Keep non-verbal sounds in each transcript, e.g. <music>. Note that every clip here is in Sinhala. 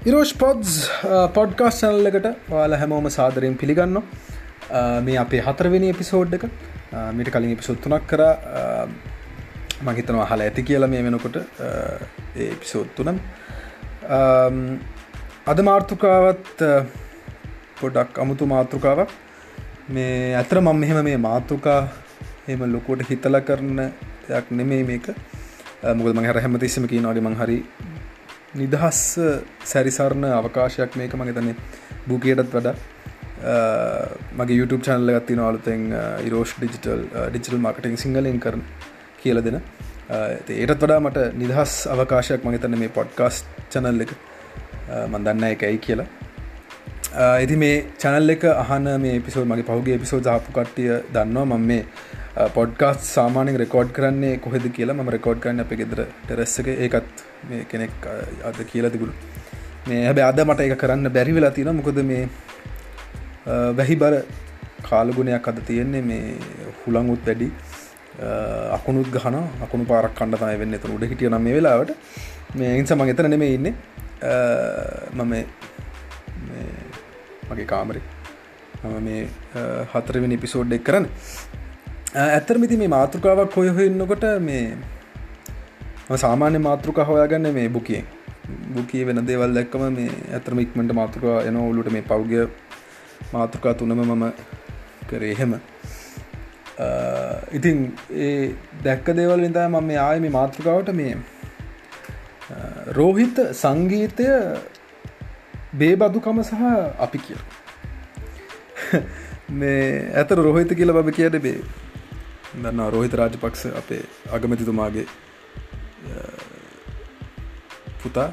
ඉරෝෂ් පොඩ්ස් පොඩ්කාස් චනල් එකට වාල හැමෝම සාදරයෙන් පිළිගන්න uh, මේ අපේ හතරවෙනි එපිසෝඩ් එක. Uh, මිට කලින් එපිසොත්තුනක් කර. Uh, මහිතනවා හල ඇති කියලා මේ වෙනකොට එපිසෝත්තුනම් um, අද මාර්ථකාවත් පොඩක් අමුතු මාතෘකාවක්. මේ ඇතර මම මෙහෙම මේ මාතෘකා එම ලොකෝට හිතල කරන දෙයක් නෙමේ මේක. මුගල් මහර හැමතිස්සම කියනවාගේ මංහරි නිදහස් සැරිසරණ අවකාශයක් මේක මගේ තන්නේ බුකයටත් වඩා. මගේ YouTube චනල්ල ගත්ති නොලතෙන් ඉරෝෂ් ඩිජිටල් ඩිජිටල් මර්කටිං සිංහලෙන් කරන කියල දෙන. ඒටත් වඩා මට නිදහස් අවකාශයක් මගතන්න මේ පොඩ්කාස් චනල් එක. මන්දන්න එකයි කියලා. ඉති මේ චැනල් එක අහන මේ පිසෝල් මගේ පහුගේ පිසෝ ජාපු කට්ටිය දන්නවා මම මේ පොඩ්කාස් සාමානෙන් රෙකෝඩ් කරන්නේ කොහෙද කියලා. ම රෙකෝඩ් කරන්න අප ගෙදර ටෙරස්සක ඒකත් මේ කෙනෙක් අද කියලා තිබුණු. මේ හැබැ අද මට එක කරන්න බැරි වෙලා තින මොකද මේ වැහි බර කාලගුණයක් අද තියෙන්නේ මේ හුළංුත් වැඩි අකුණුත් ගහන අකුණු පාරක් කණ්ඩතය වෙන්න. තුර උඩ හිටිය නම් මේ වෙලාවට. මේ ඉන්ස මං එතන නෙමේ ඉන්න. මම මගේ කාමරේ. මම මේ හතරවෙනි පිසෝඩ් එක් කරන්න. ඇත්තරමිති මේ මාතෘකාවක් හොය හොන්නකොට මේ සාමාන්‍ය මාතෘක හොයාගන්න මේ බුකියෙන්. බුකී වෙන දේවල් දැක්කම මේ ඇතරම ඉක්මට මාතෘකා එන ඔලුට මේ පෞග්‍ය මාතෘකා තුනම මම කරේ හෙම ඉතින් ඒ දැක්ක දේවල් විඳා මම මේ ආය මේ මාතෘකාවට මේ රෝහිත සංගීතය බේබදුකම සහ අපි කිය මේ ඇත රොහිත කියල බබ කියද බේ දන්න රෝහිත රාජපක්ෂ අපේ අගමතිතුමාගේ පුතා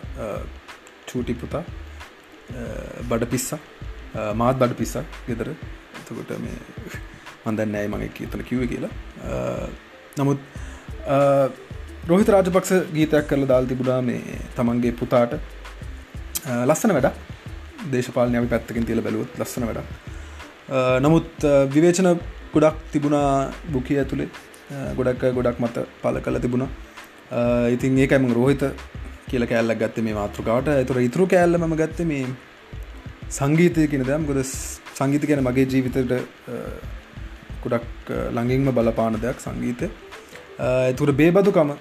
චූටි පුතා බඩ පිස්සා මාත් බඩ පිස්සක් ගෙදර. එතකොට මේ මන්දන්න ඇයි මගේ කියතන කිව කියලා. නමුත් රෝහිත රාජපක්ෂ ගීතයක් කරල දාල් තිබුණා මේ තමන්ගේ පුතාට. ලස්සන වැඩ දේශපාලනය පැත්තකින් තියල බැලුවත් ලස්සන වැඩ නමුත් විවේචන ගොඩක් තිබුණා බුකිය ඇතුළේ ගොඩක් ගොඩක් මත පල කල තිබුණා. ඉතින් ඒකම රෝහිත කියල කෑල්ලක් ගත්ත මේ මාතෘකාවට. ඇතුර ඉතුරු කෑල්ල ම ගත්ත මේ සංගීතය කියෙන දම් ගොද සංගීත ගැන මගේ ජීවිතයට කුඩක් ළඟින්ම බලපාන දෙයක් සංගීතය. ඇතුර බේබදුකම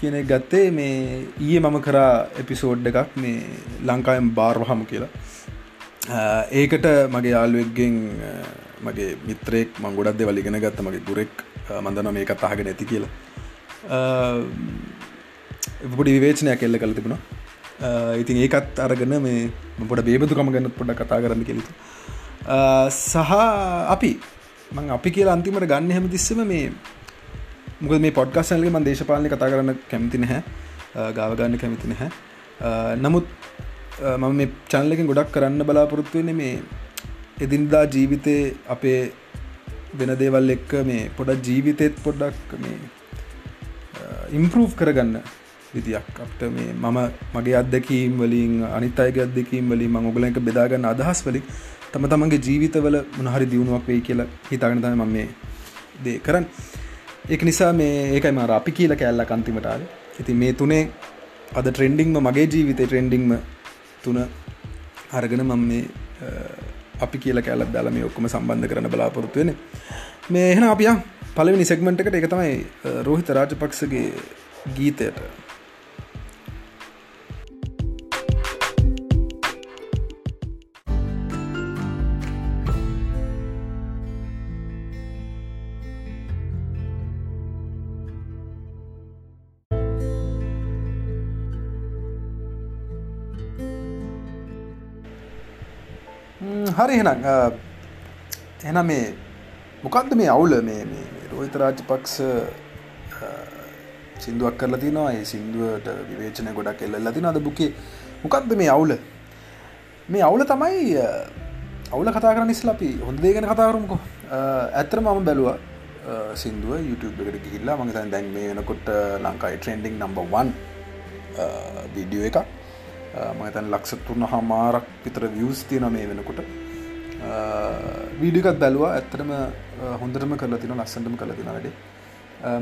කියන ගත්තේ මේ ඊයේ මම කරා එපිසෝඩ් එකක් මේ ලංකායම් බාර්වහම කියලා. ඒකට මගේ යාළුවෙක්ගෙන් මගේ මිත්‍රයෙක් මං ගොඩක් දෙවල් ඉගෙන ගත්ත. මගේ ගුරෙක් මන්දන මේකත් අහගෙන ඇති කියලා. පොඩි විවේචනයක් එල්ල කළ තිබුණා. ඉතින් ඒකත් අරගන්න මේ පොට බේබතුකම ගන්නත් පොඩ කතා කරන්න කෙලිතු සහ අපි මං අපි කියලා අන්තිමට ගන්න හැම තිස්සම මේ මුකද මේ පොඩ්කස්සල්ගේ මන් දේශපාලනය කතා කරන්න කැමති නැහැ. ගාවගන්න කැමති නැහැ. නමුත් මම මේ චනලකින් ගොඩක් කරන්න බලාපොරොත්තුවෙන මේ එදින්දා ජීවිතය අපේ වෙන දේවල් එක්ක මේ පොඩක් ජීවිතෙත් පොඩ්ඩක් මේ ඉම්පරූව් කරගන්න විදියක්. අපට මේ මම මගේ අත්දැකීම් වලින් අනිත් අයගේ අත්දැකීම් වලින් මං ඔගලන් එක බෙදාගන්න අදහස් වලින් තම තමන්ගේ ජීවිතවල මොනහරි දියුණුවක් වෙයි කියලා හිතාගෙන තමයි මම මේ දේ කරන්න. ඒක නිසා මේ ඒකයි මාර අපි කියලා කෑල්ල කන්තිමටාල ඉතින් මේ තුනේ අද ට්‍රෙන්ඩිංම මගේ ජීවිතය ට්‍රෙන්ඩිංම තුන අරගෙන මම මේ අපි කියල කෑලක් දාලා මේ ඔක්කොම සම්බන්ධ කරන බලාපොරොත්තුවෙන මේ එහෙන අපිය පලවෙනි සෙක්මෙන්ට් එකට එක තමයි රෝහිත රාජපක්ෂගේ ගීතයට. හරි හෙනම් එන මේ මොකක්ද මේ අවුල? මේ රෝහිත රාජපක්ෂ සිින්දුවක් කරලා තිනවා ඒ සිින්දුවට විවේචනය ගොඩක් එල්ල තින අද බුකේ. මොකක්ද මේ අවුල? මේ අවුල තමයි අවුල කතා කර නිස්ල අපි හොඳදේ ගැන කතාකරමුකෝ ඇත්තර මම බැලවා සිින්දුව YouTube එකට ගිහිල්ලා. මගේ දැන් මේ වෙනකොට ලංකායි ට්‍රෙන්ඩිං නම්බවන් විඩියෝ එකක්. මතන් ලක්ෂ තුන්න හමාරක් විතර වියස් තියන මේ වෙනකොට. වීඩිකත් බැලවා. ඇත්තටම හොඳටම කරලා තින ලස්සටම කල තින වැඩේ.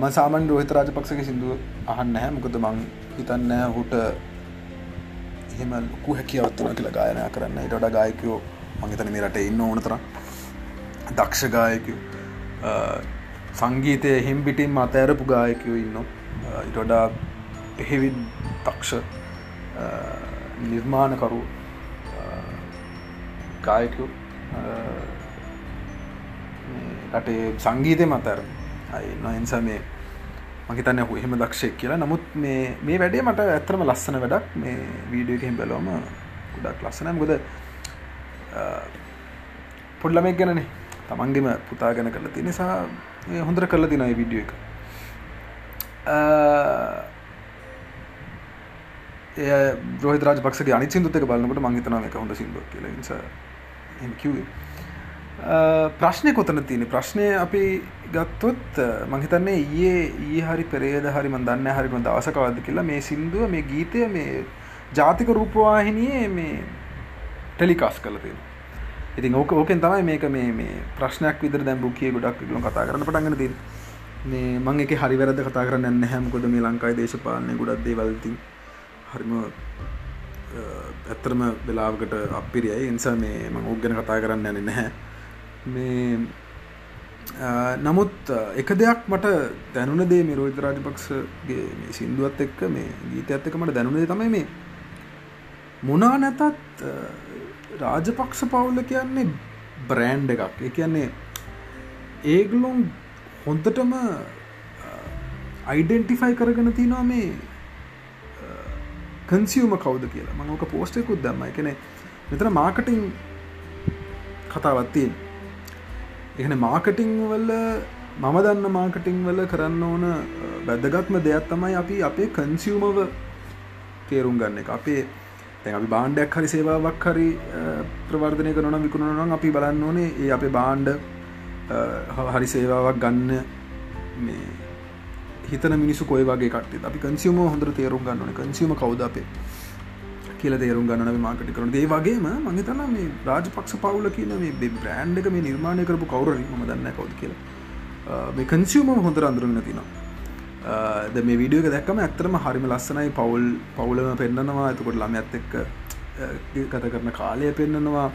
ම සාමන් රෝහිත රාජපක්ෂක සිින්දුව අහන්න හැ මොකද මං හිතන්න හුට එහෙම ලොකු හැකියවත්වන කියලා ගායනය කරන්න. ටඩ ගායකයෝ මගේතන මේ රට ඉන්න ඕනතර දක්ෂ ගායකයෝ. සංගීතය හෙම්බිටින් අතඇරපු ගායකයෝ ඉන්න ඉටඩා පෙහෙවින් තක්ෂ නිර්මාණකරු ගායකයෝ. රටේ සංගීතය මතර අයි නොයින්සා මේ මහිතන්න හු එහෙම දක්ෂයක් කියලා. නමුත් මේ මේ වැඩේ මට ඇත්තරම ලස්සන වැඩක්. මේ වීඩියෝකෙන් බැලෝම ගොඩක් ලස්සන ගොද පොඩ්ලමෙක් ගැනනේ. තමන්ගෙම පුතා ගැන කරලා තිය නිසා හොඳර කරලා තිනයි විඩියෝ එක. ඒ රෝහිත රාජපක්ෂගේ අනි සිදුත් එක බලන්නකට මංහිතනාව එක හොඳ සිදුවක් කියල. නිසා කිවේ ප්‍රශ්නය කොතන තියෙන ප්‍රශ්නය අපි ගත්තොත් මහිතන්නේ ඒ ඒ හරි පෙරේද හරි මදන්න හරිම දවසකවද කියලා මේ සින්දුව මේ ගීතය මේ ජාතික රූපවාහිනයේ මේ ටෙලිකාස් කල තියෙන ඉතින් ඕක ඕකෙන් තමයි මේක මේ මේ ප්‍රශ්නයක් විදර දැම් බුකිය ගොඩක් ලො කතා කරන්න පටන්ගෙන තින් මේ මං එක හරි වැරද කතා කරන්න හැමකොද මේ ලංකායි දේශපාලනය ගොඩක් දේවල්තින් හරිම ඇත්තරම වෙලාවකට අපිරියයි එනිසා මේ මං ඕක් ගැන කතා කරන්න යන නැහැ. මේ නමුත් එක දෙයක් මට දැනුන දේ මේ රෝහිත රාජපක්ෂගේ මේ සින්දුවත් එක්ක මේ ගීතයත් එක්ක මට දැනුනේ තමයි මේ මොනා නැතත් රාජපක්ෂ පවුල කියන්නේ බ්‍රෑන්් එකක්. ඒ කියන්නේ ඒගලොන් හොන්තටම අයිඩෙන්ටිෆයි කරගෙන තිනවා මේ කන්සියම කවද කියලා. මංක පෝස්ටයකුත් දම්ම. එකන මෙතන මාකටිං කතාවත්තියෙන් එහන මාකටිං වල මම දන්න මාකටිං වල කරන්න ඕන වැදගත්ම දෙයක් තමයි අපි අපේ කන්සියමව තේරුම් ගන්න එක. අපේ තැ අපි බාණ්ඩයක් හරි සේවාවක් හරි ප්‍රවර්ධනය කරන විකුණනම් අපි බලන්න ඕනේ ඒ අපේ බාණ්ඩ හරි සේවාවක් ගන්න මේ හිතන මිනිසු කොයි වගේ කටේ අපි කන්සියම හොඳර තේරුම් ගන්නන කන්සියම කවද අපේ? කියල තේරුම් ගන්න මාකට කරන ඒ වගේම මහිතන මේ රාජපක්ෂ පවුල කියන මේ බ්‍රෑන්් එක මේ නිර්මාණය කරපු කවුර ම දන්න කවද කියලා. මේ කන්සියම හොඳර අඳරුන්න තිනවා. ද මේ විඩියෝක දැක්කම ඇත්තරම හරිම ලස්සනයි. පවුල් පවුලම පෙන්න්නනවා ඇතකොට ළම ඇත් එක්ක ගත කරන කාලය පෙන්න්නනවා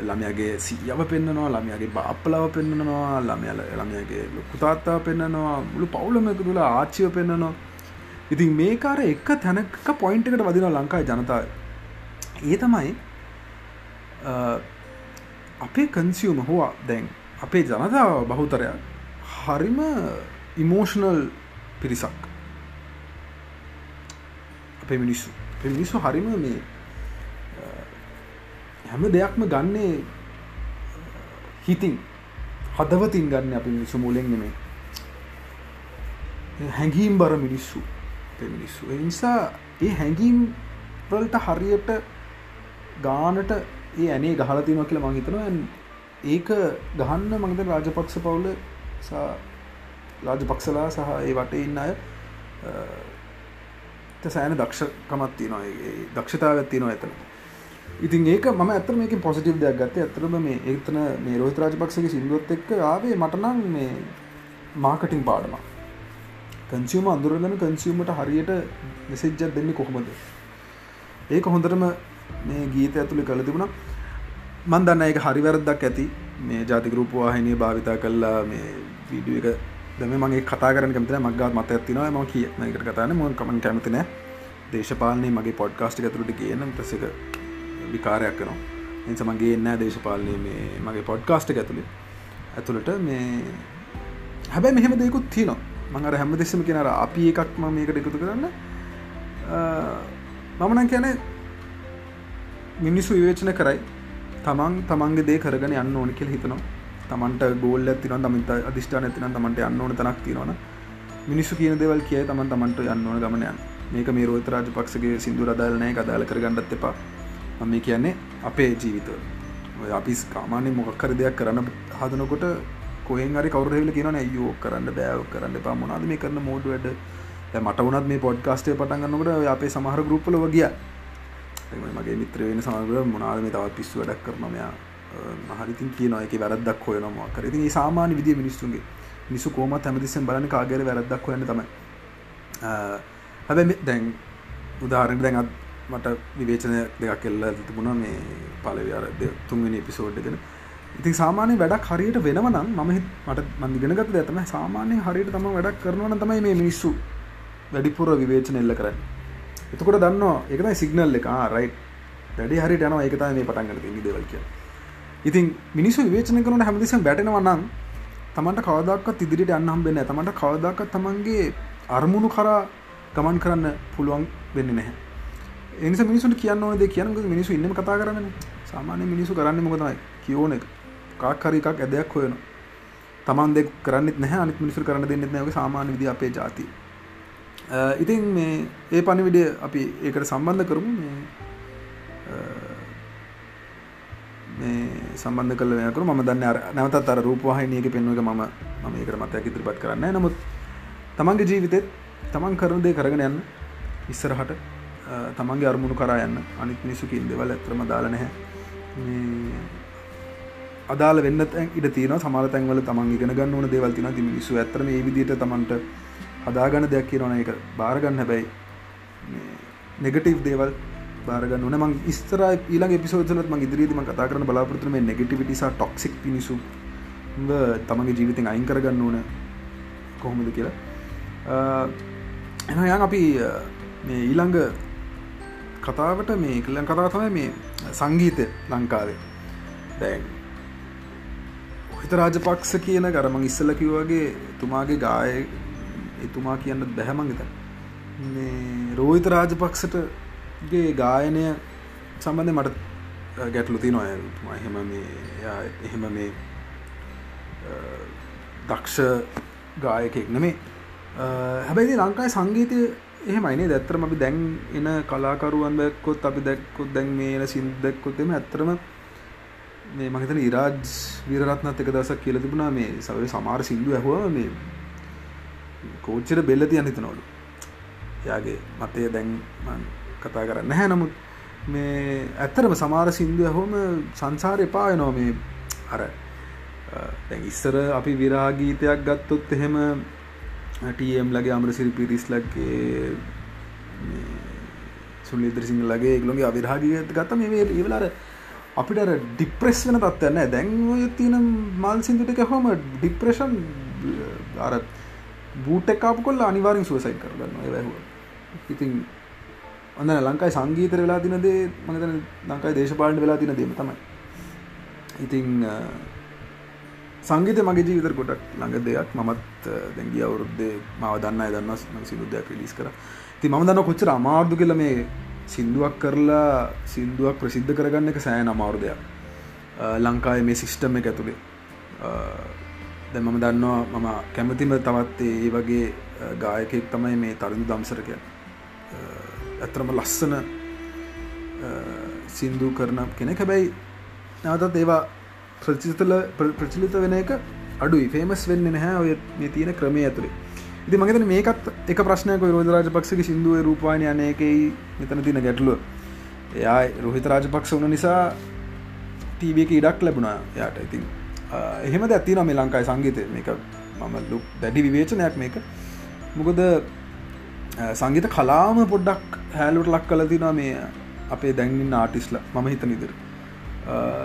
ළමයගේ සීයව පෙන්න්නනවා ළමයගේ බාප්පලාව පෙන්න්නනවා ළමයල ළමයගේ ලොකුතාත්තා පෙන්න්නනවා මුළු පවුලමක තුළ ආච්චිව පෙන්න්නනවා ඉතින් මේකාර එක තැනක පොයින්ට එකට වදින ලංකායි ජනතාව. ඒ තමයි අපේ කන්සියුම හෝවා දැන් අපේ ජනතාව බහුතරයක් හරිම ඉමෝෂනල් පිරිසක්. අපේ මිනිස්සු. මිනිස්සු හරිම මේ හැම දෙයක්ම ගන්නේ හිතින්. හදවතින් ගන්න අපි මිනිස්සු මුලෙන් නෙමේ හැඟීම් බර මිනිස්සු. මිනිස්සු. නිසා ඒ හැඟීම් වලට හරියට ගානට ඒ ඇනේ ගහලතිනව කියලා මංහිතනවා ඒක ගහන්න මඟද රාජපක්ෂ පවුල රාජපක්ෂලා සහ ඒ වටේ ඉන්න අය සෑන දක්ෂකමත් තිනවා දක්ෂතාවත්ති නවා ඇතන ඉතින් ඒක ම ඇතර මේක පොසිටිව් දෙයක් ගත්තේ ඇතරම මේ ඒතන මේ රෝහිත රාජපක්ෂගේ සිින්දුවත් එක්ක ආවේ මටනං මේ මාකටිං පාඩමක් කන්සියම අඳුරගෙන කන්සියමට හරියට මෙසෙජ්ජත් දෙන්නේ කොහොමද? ඒක හොඳටම මේ ගීත ඇතුළි කළ තිබුණ. මන් දන්න එක හරිවැරදක් ඇති. මේ ජාති ගරුපවාහිනය භාවිතා කල්ලා මේ වීඩිය එක. දම මගේ කතා කරන කමතන මක්ගත් මත ඇතිනවා ම කිය එකට කතාන ම කමන් කැමතින දේශපාලනය මගේ පොඩ්කාස්ටි ඇතුළට කියන ප්‍රසික විකාරයක් කනවා එනිස මගේ එන්න දේශපාලනය මේ මගේ පොඩ්කාස්ට ඇතුළේ ඇතුළට මේ හැබැයි මෙහෙම දෙකුත් තිනවා මඟර හැම දෙෙසම කෙනර අපි එකක්ම මේකට එකතු කරන්න. මමන කියැන මිනිස්සු විවේචන කරයි. තමන් තමන්ගේ දේ කරගෙන යන්න ඕනි කෙල් හිතනවා. තමන්ට ගෝල් ඇතින තමන්ත අධිෂ්ඨාන ඇතින තමන්ට යන්න ඕන තනක් තියෙනවන මිනිස්සු කියන දෙවල් කිය තමන් තමන්ට යන්න ඕන ගමනයන් මේක මේ රෝත රාජ පක්ෂගේ සිින්දු රදාලනය කදාල කර ගණ්ඩත් එපා. මම මේ කියන්නේ අපේ ජීවිත. අපි කාමානය මොකක්කර දෙයක් කරන්න හදනකොට කොහෙන් හරි කවරහෙල කියන යෝ කරන්න බෑව කරන්න පා මොනාද මේ කරන මෝඩ වැඩ? මට වනත් මේ පොඩ්කාස්ටේ පටන්ගන්නකට අපේ සමහර ගරුප්පල වගිය. මගේ මිත්‍ර වෙන සමග මොනාද මේ තවත් පිස්සු වැඩක් කරනමයා මහරිතින් කියනවා එක වැරදක් හොයනවා කර ඉතින් සාමාන්‍ය විදිිය මිනිස්සුන්ගේ. මිසු කෝමත් හැමතිස්සෙන් බලන කාගර වැරදක් හොයන්න තමයි. හැබැ දැන් උදාහරණ දැන් මට විවේචන දෙයක් කෙල්ල තිබුණ මේ පලවයාර තුන්වෙනි එපිසෝඩ්ගෙන ඉතින් සාමාන්‍ය වැඩක් හරියට වෙනවනම් මම මට මන්දිගෙනගත ඇතම සාමාන්‍යයෙන් හරියට තම වැඩක් කරනවන තමයි මේ මිනිස්සු වැඩිපුර විවේචන එල්ල කරන්න. එතකොට දන්නවා එකතයි සිගනල් එක. රයි වැඩි හරි යන ඒකතයි මේ පටන්ගට නිදවල් කිය ඉතින් මිනිස්සු විවේචන කරන හැමදිසම් බැටෙනවනම් තමන්ට කවදක්ත් ඉදිරිට අන්නම් වෙන්න තමන්ට කවදක්ත් තමන්ගේ අරමුණු කරා ගමන් කරන්න පුළුවන් වෙන්න නැහැ. එනිස මිනිසුට කියන්න ඕනද කියන්න මිනිසු ඉන්නම කතා කරන්න? සාමාන්‍ය මිනිසු කරන්න මොකතයි කියෝන එක. කාක්කරි එකක් ඇදයක් හොයන තමන් දෙක් කරන්නෙත් නැහැ අනිත් මිනිසු කරන්න දෙන්නෙත් නැව සාමාන්‍ය විදි අපේ ජාති. ඉතින් මේ ඒ පණිවිඩය අපි ඒකට සම්බන්ධ කරමු. මේ මේ සම්බන්ධ කල යකරු ම දන්න නැවතත් අර රූපවාහිනියක පෙන්ුව එක ම ම ඒකට මතයක් ඉදිරිපත් කරන්න නමුත් තමන්ගේ ජීවිතෙත් තමන් කරන දේ කරගෙන යන්න ඉස්සරහට තමන්ගේ අරමුණු කරා යන්න. අනිත් මිනිසුකින් දෙවල් ඇතරම දාල නැහැ. අදාල වෙන්න ඉට තින සමාර තැන්වල තමන් ඉගෙන ගන්න ඕන දේවල් තින ති මිනිස්සු ඇතරම ඒ විදිට තමන්ට හදාගන්න දෙයක් කියරන එක බාරගන්න හැබැයි නෙගටීව් දේවල් බාරගන්න ඕන. මං ස්තර ඊලා පිසෝදලත් ම ඉදිරිදීම කතා කරන බලාපොරතුම නෙගටිවිටිසා ටොක්සික් පිනිසු තමගේ ජීවිතෙන් අයින් කරගන්න ඕන කොහොමද කියලා. එන යන් අපි මේ ඊළඟ කතාවට මේ කලන් කතා තමයි මේ සංගීත ලංකාවේ. දැන් ඔහිත රාජපක්ෂ කියන කරමං ඉස්සල කිව්වගේ තුමාගේ ගාය එතුමා කියන්න බැහැමංගත මේ රෝහිත රාජපක්ෂටගේ ගායනය සම්බන්ධ මට ගැටලු ති නොය එහෙම මේ එහෙම මේ දක්ෂ ගායකෙක් නෙමේ හැබැයි ලංකායි සංගීතය එහෙමයිනේ දැත්තරම අපි දැන් එන කලාකරුවන් දැක්කොත් අපි දැක්කොත් දැන් මේන සින්දැක්කොත් එම ඇත්තරම මේ මහිතන ඉරාජ් වීරරත්නත් එක දසක් කියල තිබුණා මේ සවර සමාර සිින්දු ඇහවා මේ කෝච්චර බෙල්ල තියන්න හිතනවලු. යාගේ මතය දැන් කතා කරන්න නැහැ. නමුත් මේ ඇත්තරම සමාර සිින්දු ඇහෝම සංසාර එපා නෝ මේ අර ඉස්සර අපි විරාගීතයක් ගත්තොත් එහෙම ටම් ලගේ අමරසිරි පිරිස් ලක්ගේ සුල්ලිදරසිංහ ලගේ එකලොගේ අවිරහාගිය ගත්ත මේ ඒවලාර අපිට ඩිප්‍රෙස් වෙන තත්වන්න දැන් ඔය තියන මල් සිින්දුටක හොම ඩිප්‍රේෂන් අර බූට එකාප කොල්ල අනිවාරින් සුවසයි කරගන්න වැැහුව ඉතින් ඔන්න ලංකායි සංගීතර වෙලා තිනදේ මනතන ලංකායි දේශපාලන වෙලා තින දේම තමයි. ඉතිං සංගීත මගේ ජීවිතර ගොඩක් ළඟ දෙයක්. මමත් දැගිය අවුරුද්දේ මව දන්න දන්න සිදුදයක් ලිස් කර. ති ම දන්න කොච්චර අමාර්දු කියල මේ සින්දුවක් කරලා සින්දුවක් ප්‍රසිද්ධ කරගන්න එක සෑන අමාරු දෙයක්. ලංකාය මේ සිිස්ටම් එක ඇතුළේ දැ මම දන්නවා මම කැමතිම තවත් ඒ වගේ ගායකෙක් තමයි මේ තරුණු දම්සරක ඇතරම ලස්සන සින්දු කරන කෙනෙ හැබැයි නැවතත් ඒවා ප්‍රචිතල ප්‍රචලිත වෙන එක අඩුයි. ෆේමස් වෙන්න නැහැ ඔය මේ තියෙන ක්‍රමය ඇතුළේ ඉති මගතන මේකත් එක ප්‍රශ්නයක රෝධ රාජපක්ෂක සිින්දුව රූපායන අනයකයි මෙතන තින ගැටලුව. එයා රොහිත රාජපක්ෂ වන නිසා ටීවක ඉඩක් ලැබුණා යායට ඉතින් එහෙම ඇති නම ලංකායි සංගීතය. මේක මම ලුක් දැඩි විවේචනයක් මේක. මොකද සංගීත කලාම පොඩ්ඩක් හැලුට ලක් කල තිනා මේ අපේ දැන්ගින් ආටිස්ල මම හිත නිදිර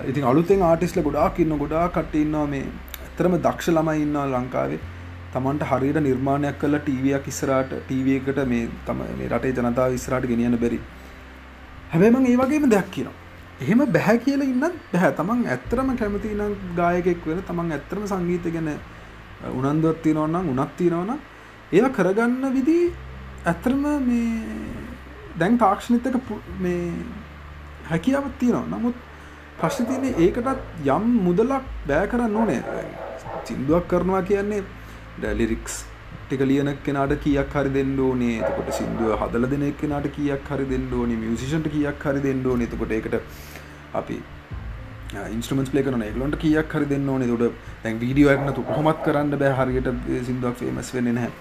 ඉතින් අලුතෙන් ආටිස්ල ගොඩාක් ඉන්න ගොඩා කටඉන්නවා මේ ඇතරම දක්ෂ ළමයි ඉන්න ලංකාවේ. තමන්ට හරියට නිර්මාණයක් කල ටීවයක් ඉස්සරට ටීවකට මේ තම මේ රටේ ජනතාව ඉස්රට ගෙනියන බැරි. හැබැමං ඒ වගේම දෙයක් කියනවා. එහෙම බැහැ කියල ඉන්න බැහැ තමන් ඇත්තරම කැමති නම් ගායකෙක් වෙන තමන් ඇත්තරම සංගීත ගැන උනන්දුවත්ති නොන්නම් උනත්ති නොන ඒව කරගන්න විදි ඇත්තරම මේ දැන් තාක්ෂණිතක මේ හැකියාවත් තියෙනවා. නමුත් ප්‍රශ්න තියන්නේ ඒකටත් යම් මුදලක් බෑ කරන්න ඕනේ. සිින්දුවක් කරනවා කියන්නේ ඩැලිරික්ස් ටික ලියන කෙනට කියක් හරි දෙන්න ඕනේ. එතකොට සිින්දුව හදල දෙන කෙනට කියක් හරි දෙන්න ඕනේ. මියසිෂන්ට කියක් හරි දෙන්න ඕනේ. එතකොට ඒකට අපි ඉන්ස්ටමස් ලේ කරන එකලොන්ට කියක් හරි දෙන්න ඕනේ. තොට දැන් වීඩියෝයක්න තු කොහොමත් කරන්න බෑ. හරියට සිින්දුවක් ෆේමස් වෙන්න නැහැ.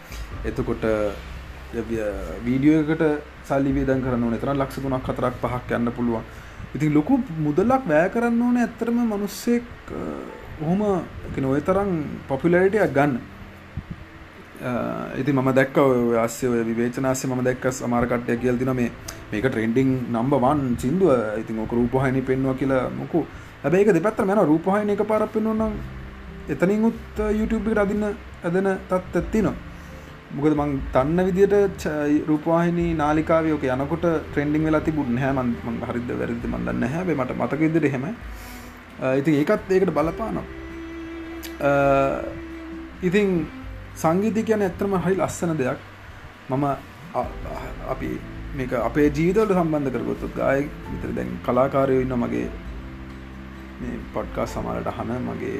එතකොට වීඩියෝකට සල්ලි වේදන් කරන්න නතර ලක්ෂ තුනක් හතරක් පහක් යන්න පුළුවන්. ඉතින් ලොකු මුදලක් වැෑ කරන්න ඕන ඇත්තරම මනුස්සෙක් ඔහොම ඔය තරම් පොපිලරිටයක් ගන්න. ඉති ම දැක්ක අස්ය විවේචනස්ස ම දැක්ක සමාරකටය කියල් දින මේ මේක ට්‍රෙන්ඩිං නම්බවන් සිින්දුව. ඉතින් ඕක රූපහහිනි පෙන්වා කියලා මොකු. ඇබේක දෙපත්ත මෙන රූපහහින එක පරක් පෙන්වන්නම් එතනින් උත් YouTube රදින්න ඇදෙන තත් ඇත්තිනවා මොකද මං තන්න විදිට රූපවාහිනි නාලිකාවයෝක යනකොට ට්‍රෙන්ඩිං වෙලා තිබුණ හැමන් හරිද වැරදි මන්දන්න හැබේ මට මතක ඉදිර හෙම ඉතින් ඒකත් ඒකට බලපානවා. ඉතින් සංගීතය කියන ඇත්තරම හරි ලස්සන දෙයක්. මම අපි මේක අපේ ජීවිතවලට සම්බන්ධ කරගොත්තුත් ගාය විතර දැන් කලාකාරයෝ ඉන්න මගේ මේ පොඩ්කා සමලට හන මගේ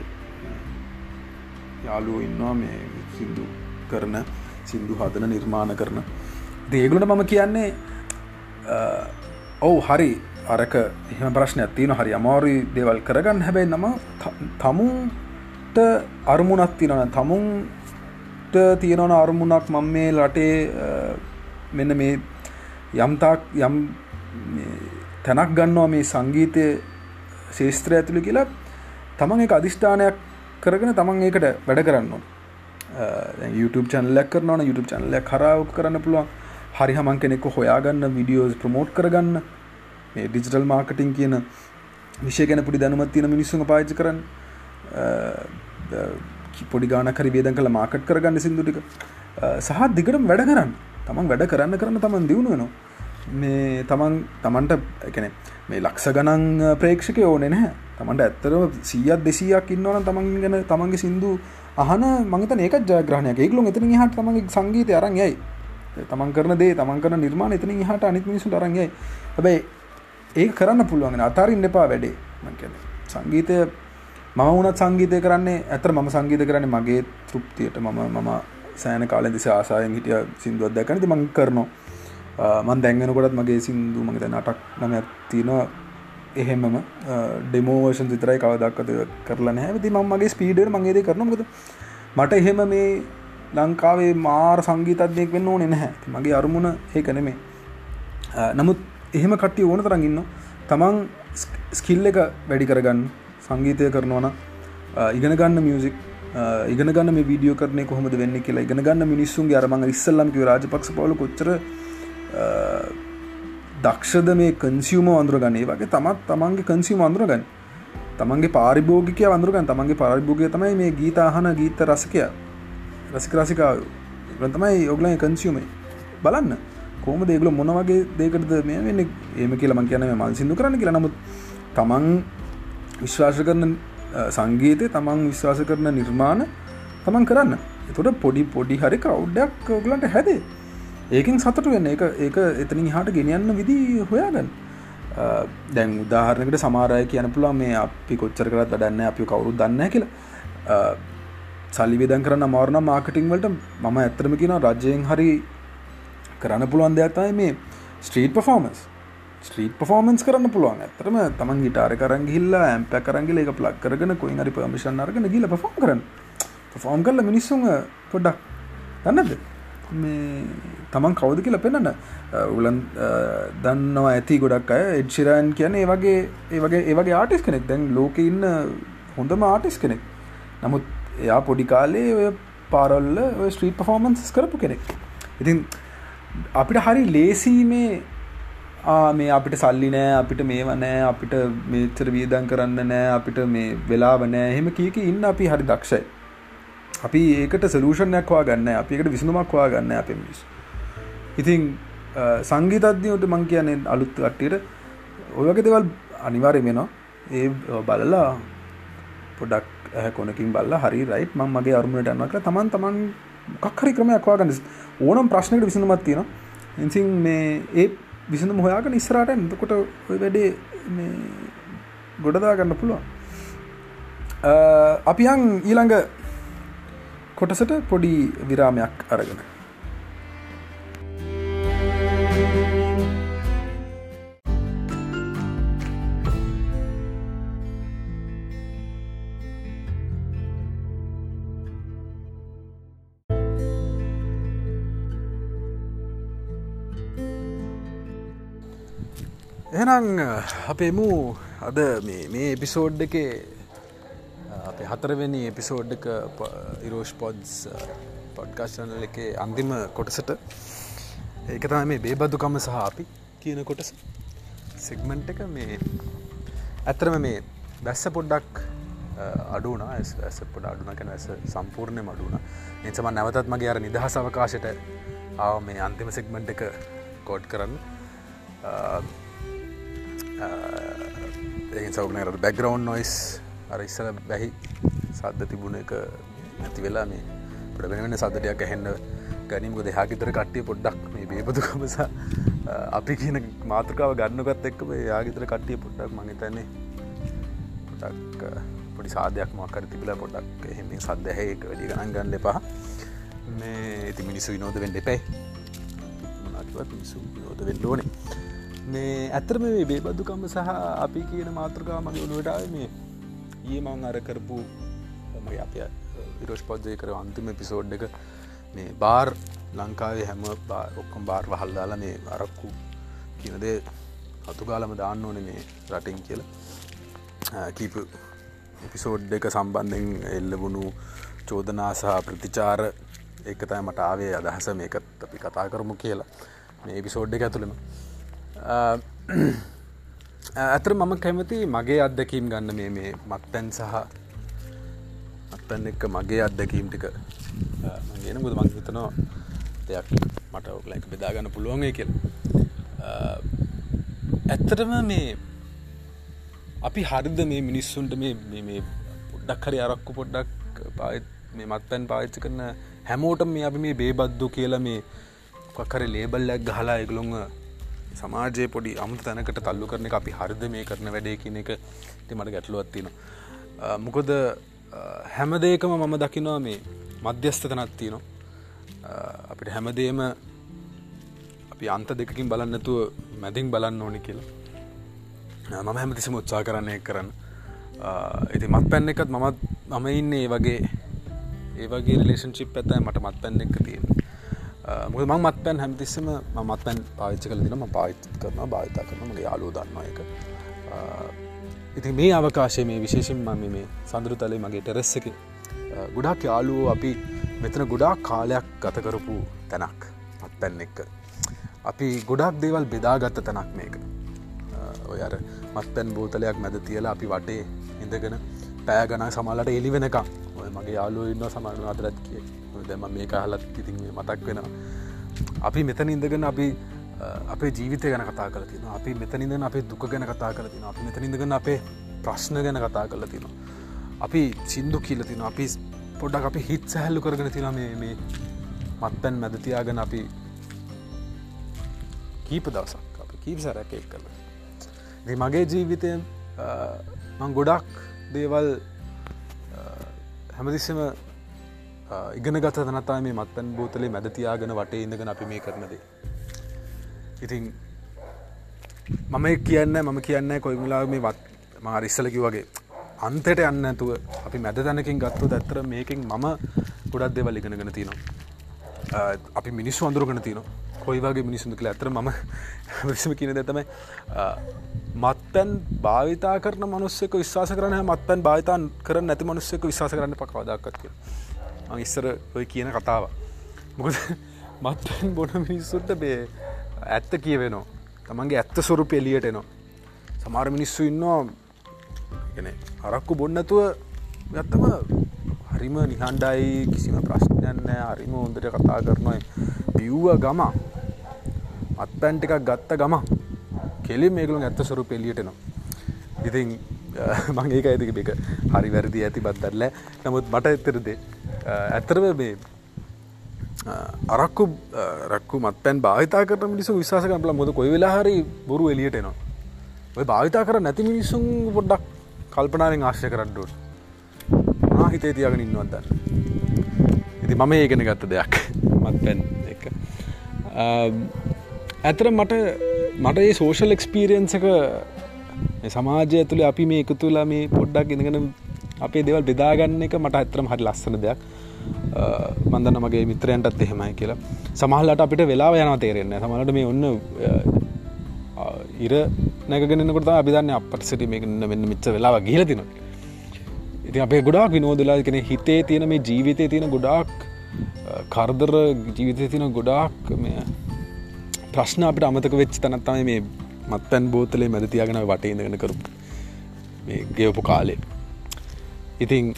යාලුව ඉන්නවා මේ සිින්දු කරන. සිින්දු හදන නිර්මාණ කරන. දේගුලට මම කියන්නේ ඔවු හරි අරක එහම ප්‍රශ්න ඇතින හරි අමාරී දේවල් කරගන්න. හැබැයි නම තමුන්ට අරමුණක් තිනන තමුන්ට තියෙනවන අරමුණක් මං මේ ලටේ මෙන්න මේ යම්තාක් යම් තැනක් ගන්නවා මේ සංගීතය ශේස්ත්‍රය ඇතුළි කියලා තමන් එක අධිෂ්ඨානයක් කරගෙන තමන් ඒකට වැඩ කරන්න YouTube චැනලක් කරන YouTube චැනලයක් කරාවක් කරන්න පුළුවන්. හරි හමන් කෙනෙක්ක හොයාගන්න විඩියෝස් ප්‍රමෝට් කරගන්න. මේ ඩිජිටල් මාර්කටින් කියන විෂය ගැන පුඩි දැනුමත් තියෙන මිනිස්සුන් පාච කරන්න. පොඩි ගාන කරි බේදන් කළ මාකට් කරගන්න සිින්දුටික සහ දිගටම වැඩ කරන්න. තමන් වැඩ කරන්න කරන්න තමන් දියුණු වෙනවා. මේ තමන් තමන්ට එකන මේ ලක්ෂ ගණන් ප්‍රේක්ෂක ඕන නැහැ. තමන්ට ඇත්තරම සීයත් දෙසියක් ඉන්නවන තමන් ගැන තමන්ගේ සිින්දු අහන මංත ඒක ජයග්‍රහණය ඒකලු එතන හට තමගේ සංගීතය අරන් යයි. තමන් කරන දේ තමන් කරන නිර්මාණ එතන හට අනිත් මිනිසු අරන්යයි හැබැයි ඒක කරන්න පුළුවන් අතාරින් එපා වැඩේ. මංකන සංගීතය මම වුණත් සංගීතය කරන්නේ ඇතර මම සංගීත කරන්නේ මගේ තෘප්තියට. මම මම සෑන කාලෙ දිස ආසායෙන් හිටිය සිින්දුවත් දැකනති මං කරනවා. මන් දැන්ගෙනකොටත් මගේ සිින්දු මගේ නටක් නම ඇත්තිනවා එහෙමම ඩෙමෝවර්ෂන් විතරයි කවදක්කත කරලා හැති ම මගේ ස්පීඩර් මගේද කරනමකද මට එහෙම මේ ලංකාවේ මාර් සංගීතත්යයෙක් වෙන්න ඕනෙ නැහැ. මගේ අරමුණ ඒක නෙමේ නමුත් එහෙම කට්ටිය ඕන තරන් ඉන්න තමන් ස්කිල් එක වැඩි කරගන්න සංගීතය කරනවන ඉගෙන ගන්න මියසික් ඉගෙන ගන්න මේ වීඩියෝ කරනය කොහොමද වෙන්න කියලා ඉගෙන ගන්න මිනිස්සුන්ගේ අරමඟ ඉස්සල්ලම්ක රාජපක්ෂ පවල කොච්චර දක්ෂද මේ කන්සියම අඳුරගන්නේ වගේ තමත් තමන්ගේ කන්සියම අඳුරගන්න තමන්ගේ පාරිභෝගිකය අඳුරගන් තමන්ගේ පාරිභෝගය තමයි මේ ගීතාහන ගීත රසකය. රසික රසිකා තමයි ඔගලයි කන්සියමයි බලන්න. කෝම දේගල මොන වගේ දේකටද මේ වෙන්න? ඒම කියලම කියන මල් සිදු කරන්න කියලා. නමුත් තමන් විශ්වාස කරන සංගීතය තමන් විශ්වාස කරන නිර්මාණ තමන් කරන්න. එතොට පොඩි පොඩි හරි කවුඩ්ඩක් ඔගලන්ට හැදේ. ඒකින් සතුට වෙන්න. එක ඒක එතනින් හට ගෙනියන්න විදි හොයාගන්න. දැන් උදාහරණකට සමාරය කියන පුළා මේ අපි කොච්චර කරත් දන්න අපි කවුරු දන්න කියලා. සල්ලි විදන් කරන්න මාරණ මාර්කටිං වලට මම ඇත්තරම කියන රජයෙන් හරි කරන්න පුළුවන් දෙයක්තයි මේ ස්ට්‍රීට පෆෝමන්ස් ස්ට්‍රීට පෆෝමන්ස් කරන්න පුළුවන්. ඇතරම තමන් ගිටාර කරන් ගිල්ලා ඇම්ප කරගල එක ප්ලක් කරගෙන කොයි හරි පමිෂන් අරගෙන ගිල පෆෝම් කරන්න. ෆෝම් කරල මිනිස්සුන් පොඩ්ඩක් දන්නද මේ තමන් කවද කියලා පෙන්න්න උලන් දන්නවා ඇති ගොඩක් අය. එඩ්ශිරන් කියන ඒ වගේ ඒ වගේ ඒවගේ ආටිස් කෙනෙක්. දැන් ලෝක ඉන්න හොඳම ආටිස් කෙනෙක්. නමුත් එයා පොඩි කාලේ ඔය පාරල්ල ස්ට්‍රීට පෆෝමන්ස් කරපු කෙනෙක්. ඉතින් අපිට හරි ලේසීමේ මේ අපිට සල්ලි නෑ අපිට මේ වනෑ අපිට මේචර වියදන් කරන්න නෑ අපිට මේ වෙලාව නෑ. එහෙම කියක ඉන්න අපි හරි දක්ෂයි. අපි ඒකට සලූෂණයක්වා ගන්න අපිකට විසඳුමක්වා ගන්න අප මිස් ඉතින් සංගීතඥයට මං කියන්නේ අලුත් කට්ටියට ඔයගේ දෙවල් අනිවාරය වෙනවා ඒ බලලා පොඩක් කොනකින් බල්ල හරි රයිට් ම මගේ අරුමට අන්නක තමන් තමන් කක්හරි ක්‍රමයක්වා ගන්න ඕනම් ප්‍රශ්නයට විසඳමත් තියෙන ඉසින් මේ ඒ විසඳ මොහයාක නිස්සරට එතකොට ඔය වැඩේ ගොඩදා ගන්න පුළුවන්. අපියන් ඊළඟ කොටසට පොඩි විරාමයක් අරගෙන. එහෙනම් අපේ මූ අද මේ එපිසෝඩ් එකේ අපේ හතරවෙනි එපිසෝඩ් එක ඉරෝෂ් පොඩ්ස් පොඩ්කාස්ටනල එක අන්තිම කොටසට. ඒක තම මේ බේබදුකම සහ අපි කියන කොටස. සෙක්මන්ට් එක මේ ඇතරම මේ බැස්ස පොඩ්ඩක් අඩුන ඇස පොඩ අඩුන කැන ඇස සම්පූර්ණය මඩුන එසම නැවතත් මගේ අර නිදහස් අවකාශයට ආව මේ අන්තිම සෙක්මන්ට් එක කෝඩ් කරන්න. ඒ සවනට බැග්‍රවන්් නොයිස් අර ඉස්සල බැහි සද්ධ තිබුණ එක නැති වෙලා මේ පොඩ වෙන සදටයක් ඇහෙන්ඩ ගැනීමක දෙහාකිතර කට්ටිය පොඩ්ඩක් මේ බේපතුකමසා අපි කියන මාතෘකාව ගන්නකත් එක්ක යාගිතර කට්ටිය පොඩ්ඩක් මහිතන්නේ පොඩක් පොඩි සාධයක් මක්කර තිබිලා පොඩක් එහෙම සද්දැහැ එක වැඩි ගණන් ගන්න එපා. මේ ඇති මිනිස්සු විනෝද වෙන්න එපැයි මනටවත් මිනිසු විනෝද වෙන්න ඕනේ. මේ ඇතරම මේ බේබදුකම්ම සහ අපි කියන මාතෘකා මගේ ඔළුවටාව මේ ඒ මං අර කරපු මගේ අප විරෝෂ් පෝජ්ජය කර අන්තිම පිසෝඩ් එක මේ බාර් ලංකාවේ හැම ඔක්කොම් බාර් වහල්දාල මේ අරක්කු කියනදේ අතුගාලම දාන්න ඕන මේ රටින් කියල. කීප එපිසෝඩ් එක සම්බන්ධෙන් එල්ලවුණු චෝදනා සහ ප්‍රතිචාර එකතයි මට ආවේ අදහස. මේකත් අපි කතා කරමු කියලා. මේ එපිසෝඩ් එක ඇතුළම. ඇතර මම කැමති මගේ අත්දැකීම් ගන්න මේ මේ මත්තැන් සහ අත්තන් එක්ක මගේ අත්දැකීම් ටික. ගෙන මුද මං හිතනවා දෙයක් මට ඔකලයික බෙදාගන්න පුළුවන්ගේ කියල. ඇත්තටම මේ අපි හරිද මේ මිනිස්සුන්ට මේ පොඩ්ඩක් හරි අරක්කු පොඩ්ඩක් පාත් මේ මත්පැන් පාච්චි කරන හැමෝට මේ අපි මේ බේබද්දු කියලා මේ පක්කර ලේබල්ලක් ගහලා එගලොංග සමාජය පොඩි අමුතු තැනකට තල්ලු කරන එක අපි හරිද මේ කරන වැඩේ කියන එක ති මට ගැටලුවත්තින මොකොද හැමදේකම මම දකිනවා මේ මධ්‍යස්ථ තනත් තියනවා. අපිට හැමදේම අපි අන්ත දෙකින් බලන්නතුව මැදින් බලන්න ඕනි කියලා. මම හැමතිසිම උත්සා කරන්නය කරන්න ඉති මත් පැන්න එකත් මමත් මම ඉන්න ඒ වගේ ඒ වගේ රලේෂන්චිප් ඇතයි මට මත් පැන්න එක තියෙන මුද මං මත් පැන් හැමතිස්සම මත් පැන් පාච්ච කල දිනම පාවිත් කරන භාවිතා කරන මගේ යාලූ දන්නවා එක ඉතින් මේ අවකාශය මේ විශේෂෙන් මම මේ සඳරු තලේ මගේ ටෙරෙස්සක ගොඩක් යාලුවෝ අපි මෙතන ගොඩාක් කාලයක් ගතකරපු තැනක් මත්පැන් එක්ක. අපි ගොඩක් දේවල් බෙදාගත්ත තැනක් මේක. ඔය අර මත්පැන් බෝතලයක් මැද තියලා අපි වටේ ඉඳගෙන පෑ ගන සමල්ලට එලි වෙනකම්. ඔය මගේ යාලුව ඉන්න සමනු අතරත් කිය. දැම මේ කාහලත් ඉතින් මතක් වෙනවා. අපි මෙතන ඉඳගෙන අපි අපේ ජීවිතය ගැන කතා කල තින අපි මෙතනිද අපේ දුක ගැන කතා කල තින අපි මෙතනිදගන්න අපේ ප්‍රශ්න ගැන කතා කල තිනවා අපි සිින්දු කියල තින අපි පොඩ්ඩක් අපි හිත් සැහැල්ලු කරගෙන තින මේ මේ මත්පැන් මැදතියාගෙන අපි කීප දවසක් අප කීප සැරැක එක් කල මගේ ජීවිතය මං ගොඩක් දේවල් හැමදිස්සම ඉගෙන ගත තනතා මේ මත්තන් බෝතලේ මැදතියාගෙන වටේ ඉඳගෙන අපි මේ කරනදේ ඉතින් මම කියන්න මම කියන්න කොයිමලා මේ වත් මාරිස්සලකි වගේ අන්තට යන්න ඇතුව අපි මැද තැනකින් ගත්තු ඇත්තර මේකින් මම ගොඩක් දෙවල් ඉගෙනගෙන තිනවා. අපි මිනිස්සු අඳුරගෙන තින කොයිවාගේ මිනිසුන් කළ ඇතර ම <laughs> විසම කියන දෙතමයි මත්තැන් භාවිතා කරන මනුස්සෙක විශවාස කරන මත්තැන් භාවිතාන් කර නැති මනුස්සෙක විශවාස කරන්න පකවදක්කත් ඉස්සර ඔය කියන කතාව. මොකද <laughs> මත්තැන් බොන මිනිස්සුට බේ ඇත්ත කියවෙනවා. තමන්ගේ ඇත්ත ස්වරුප එලියට එනවා. සමාර මිනිස්සු ඉන්නවා ගෙන අරක්කු බොන්නතුව ගත්තම හරිම නිහන්ඩයි කිසිම ප්‍රශ්නයන්න හරිම හොඳට කතා කරනය බිව්ව ගම අත්පැන්ට එකක් ගත්ත ගම කෙලි මේකලු ඇත්ත ස්වරුප එලියටනවා ඉතින් <laughs> මංඒක ඇතික එක හරි වැරදි ඇති බත්දරල නමුත් මට එතරදේ ඇත්තරව මේ අරක්කු රක්කු මත්පැන් භාවිතා කර මිනිසු විශවාස කල මොද කොයි වෙලා හරි බොරු එලියටනවා ඔය භාවිතා කර නැති මිනිසුන් පොඩ්ඩක් කල්පනාවෙන් ආශ්‍ය කරන්නඩුවට හිතේ තියගෙන ඉන්නවත්දන්න ඉති මම ඒගෙන ගත්ත දෙයක්. මත්පැන් එක. ඇතර මට මට ඒ සෝෂල් එක්ස්පීරියන්සක සමාජය තුළ අපි මේ එකතු තුලා මේ පොඩ්ඩක් ඉඳගෙන අපේ දෙවල් බෙදාගන්න එක මට ඇතරම හරි ලස්සන දෙයක්. මන්දන්න මගේ මිත්‍රයන්ටත් එහෙමයි කියලා. සමහල්ලට අපිට වෙලා යන තේරෙන්න සමලට මේ ඔන්න ඉර නැගෙනකොට අබිධන්න අපට සිට මේකන්න මෙන්න මිච්ච වෙලා ගිල තින ඉති අපේ ගොඩක් විනෝදලා කෙන හිතේ තියෙන මේ ජීවිතය තියෙන ගොඩක් කරදර ජීවිතය තින ගොඩාක් මේ ප්‍රශ්න අපට අමතක වෙච්ච තනත්තම මේ මත්තැන් බෝතලේ මැදතියාගෙන වටඉඳගෙන කරු ගෙවපු කාලේ. ඉතින්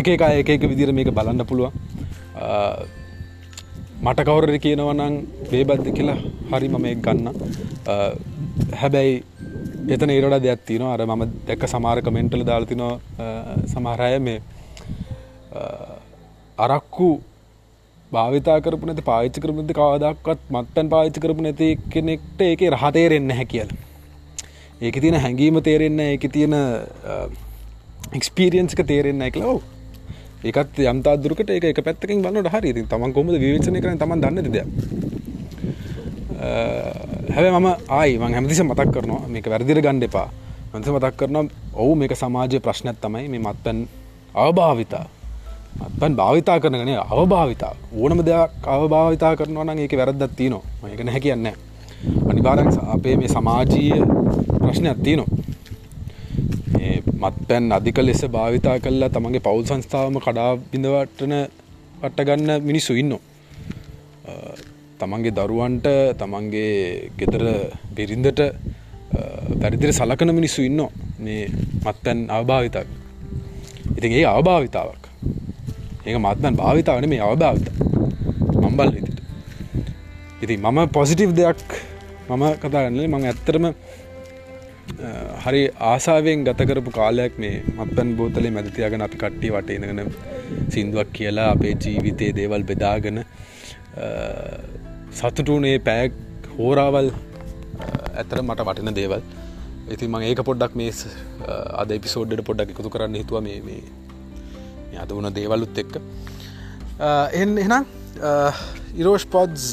එක එක එක එක විදිර මේක බලන්න පුළුවන්. මට කවුරද කියනවනං බේබද්ද කියලා හරිම මේ ගන්න. හැබැයි එතන ඒරට දෙයක් තින අර මම දැක්ක සමාර කමෙන්ටල දාල්තින සමහරය මේ අරක්කු භාවිතා කරපු නැති පාච්චි කරපති කාදක්වත් මත්තන් පාච්චි කරපු නැති කෙනෙක්ට ඒක රහතේරෙන්න හැ කියල. ඒක තියෙන හැඟීම තේරෙන්න ඒක තියෙන එක්ස්පිරියන්ස්ක තේරෙන්න එක ලව් ඒකත් යම්තා දුරකට ඒක එක පැත්තකින් බලන්නට හරි. තමන් කොමද විවචනය කරන තමන් දන්න දෙයක්. හැබ මම ආයි මං හැමතිස මතක් කරනවා මේක වැරදිර ගණ්ඩ එපා. මන්ස මතක් කරනම් ඔවු මේක සමාජය ප්‍රශ්නත් තමයි. මේ මත්පැන් අවභාවිතා. මත්පැන් භාවිතා කරනගෙන අවභාවිතා. ඕනම දෙයක් අවභාවිතා කරනවා නම් ඒක වැරද්දත් තියනවා. ඒක නැහැ කියන්න. අනිවාරක් අපේ මේ සමාජීය ප්‍රශ්නයක් තියනවා. මත්පැන් අධික ලෙස භාවිතා කල්ලා තමන්ගේ පවුල් සංස්ථාවම කඩා බිඳවටන වට්ටගන්න මිනිස්සු ඉන්න තමන්ගේ දරුවන්ට තමන්ගේ ගෙදර බිරින්දට පැරිදිර සලකන මිනිස්සු ඉන්න මේ මත්පැන් අවභාවිතක් ඉතින් ඒ අවභාවිතාවක්. ඒක මත්මන් භාවිතාවන මේ අවභාවිත. මම්බල් ඉතිට ඉති මම පොසිටිව් දෙයක් මම කතාගන්නේ මං ඇත්තරම හරි ආසාාවෙන් ගතකරපු කාලයක් මේ මත්පැන් බෝතලේ මැතිතියාගෙන අපි කට්ටි වටේනගෙන සිින්දුවක් කියලා අපේ ජීවිතයේ දේවල් බෙදාගෙන සතුටුනේ පෑක් හෝරාවල් ඇතර මට වටින දේවල්. ඉති මං ඒක පොඩ්ඩක් මේ අද පිසෝඩ්ඩ පොඩ්ඩක් එකතු කරන්න හිතුව මේ මේ අද වුණ දේවල්ලුත් එක්ක. එන් එනම් ඉරෝෂ් පොඩ්ස්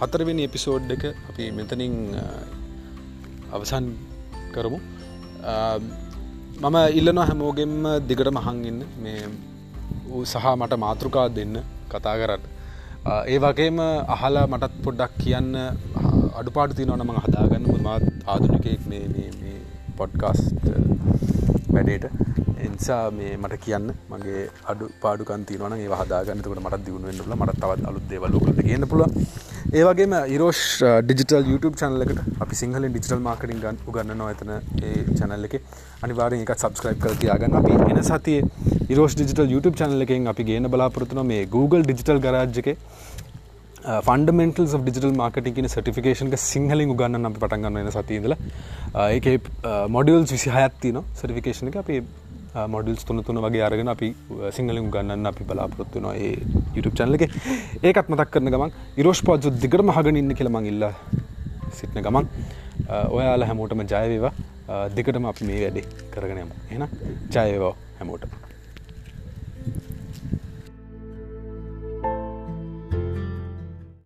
හතරවෙනි එපිසෝඩ් එක අපි මෙතනින් අවසන් කරමු. මම ඉල්ලන හැමෝගෙම දිගට මහංගන්න මේ සහ මට මාතෘකා දෙන්න කතා කරන්න. ඒ වගේම අහලා මටත් පොඩ්ඩක් කියන්න අඩුපාට තිනවන මඟ හදාගන්න. මාත් ආදුනිකයෙක් මේ පොඩ්කාස්ට වැඩේට. එනිසා මේ මට කියන්න. මගේ අඩු පාඩුකන් තියවන ඒ හදාගන්නකට මට දියුණුවෙන්ල මට තවත් අලුත් දේවල්ලකට කියන්න පුළ ඒවගේම ඉරෝෂ් ඩිජිටල් YouTube චනලකට අපි සිංහල ඩිජිටල් මාර්කටින් ගන් උගන්න නොඇතන ඒ චැනල්ල එක. අනිවාරෙන් එක සබස්ක්‍රයිබ් කර තියාගන්න. අපි එන සතිය ඉරෝෂ් ඩිජිටල් YouTube චනල එකෙන් අපි ගේන බලාපොරතුන මේ Google ඩිජිටල් ගරාජ්ක ෆන්ඩමෙන්ටල් ඩිජිටල් මාර්කටින් සටිෆිකේෂන්ක සිංහලින් උගන්න අපි පටන්ගන්න එන සතිීදල ඒක මොඩියල්ස් විසිහයත්ති න සටිෆිකේෂන එක. අපි මොඩල්ස් තුන තුන වගේ අරගෙන අපි සිංහලින් ගන්න අපි බලාපොරොත්තුනවා ඒ YouTube චැනල එක. ඒකත් මතක් කරන ගමන් ඉරෝෂ් පෝජු දිගට මහගෙන ඉන්න කියලමං ඉල්ල සිටින ගමන්. ඔයාල හැමෝටම ජයවේවා දෙකටම අපි මේ වැඩේ කරගෙනයමු එන ජයවෝ හැමෝට